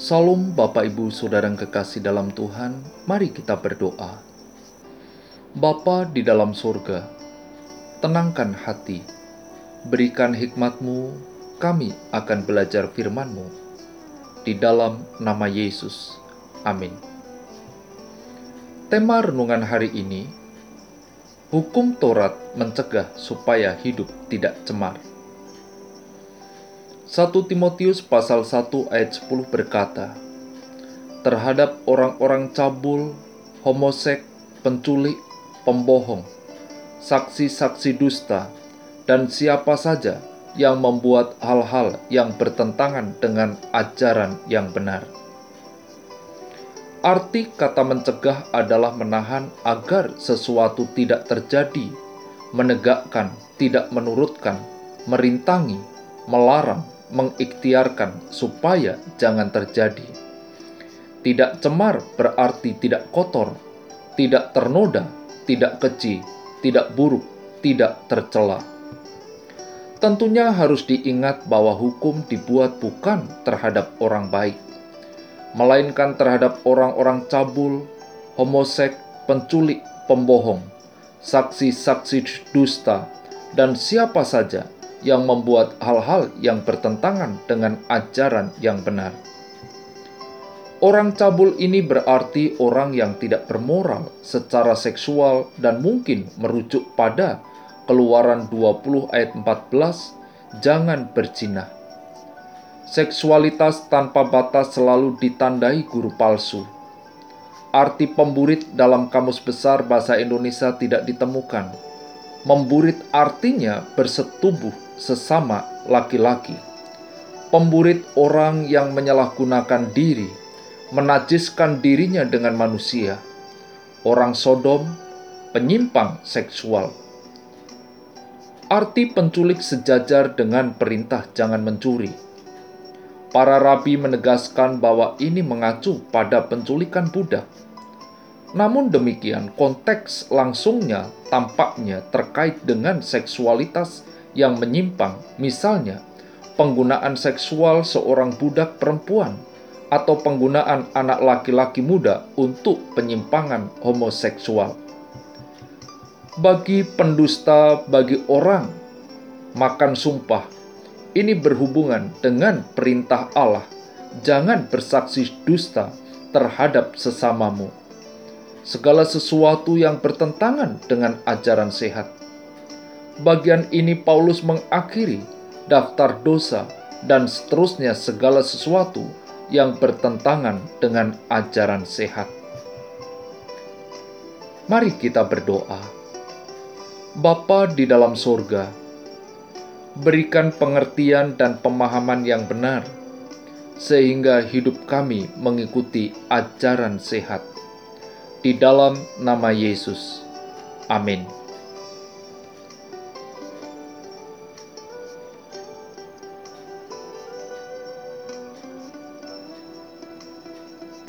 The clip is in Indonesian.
Salam Bapak Ibu Saudara yang kekasih dalam Tuhan, mari kita berdoa. Bapa di dalam surga, tenangkan hati, berikan hikmatmu, kami akan belajar firman-Mu. Di dalam nama Yesus, amin. Tema renungan hari ini, Hukum Taurat mencegah supaya hidup tidak cemar. 1 Timotius pasal 1 ayat 10 berkata, Terhadap orang-orang cabul, homosek, penculik, pembohong, saksi-saksi dusta, dan siapa saja yang membuat hal-hal yang bertentangan dengan ajaran yang benar. Arti kata mencegah adalah menahan agar sesuatu tidak terjadi, menegakkan, tidak menurutkan, merintangi, melarang, mengikhtiarkan supaya jangan terjadi. Tidak cemar berarti tidak kotor, tidak ternoda, tidak keji, tidak buruk, tidak tercela. Tentunya harus diingat bahwa hukum dibuat bukan terhadap orang baik, melainkan terhadap orang-orang cabul, homosek, penculik, pembohong, saksi-saksi dusta, dan siapa saja yang membuat hal-hal yang bertentangan dengan ajaran yang benar. Orang cabul ini berarti orang yang tidak bermoral secara seksual dan mungkin merujuk pada Keluaran 20 ayat 14, jangan berzina. Seksualitas tanpa batas selalu ditandai guru palsu. Arti pemburit dalam Kamus Besar Bahasa Indonesia tidak ditemukan. Memburit artinya bersetubuh sesama laki-laki. Pemburit orang yang menyalahgunakan diri, menajiskan dirinya dengan manusia. Orang Sodom, penyimpang seksual. Arti penculik sejajar dengan perintah jangan mencuri. Para rabi menegaskan bahwa ini mengacu pada penculikan budak. Namun demikian, konteks langsungnya tampaknya terkait dengan seksualitas yang menyimpang, misalnya penggunaan seksual seorang budak perempuan atau penggunaan anak laki-laki muda untuk penyimpangan homoseksual. Bagi pendusta, bagi orang makan sumpah, ini berhubungan dengan perintah Allah. Jangan bersaksi dusta terhadap sesamamu. Segala sesuatu yang bertentangan dengan ajaran sehat bagian ini Paulus mengakhiri daftar dosa dan seterusnya segala sesuatu yang bertentangan dengan ajaran sehat. Mari kita berdoa. Bapa di dalam sorga, berikan pengertian dan pemahaman yang benar, sehingga hidup kami mengikuti ajaran sehat. Di dalam nama Yesus. Amin.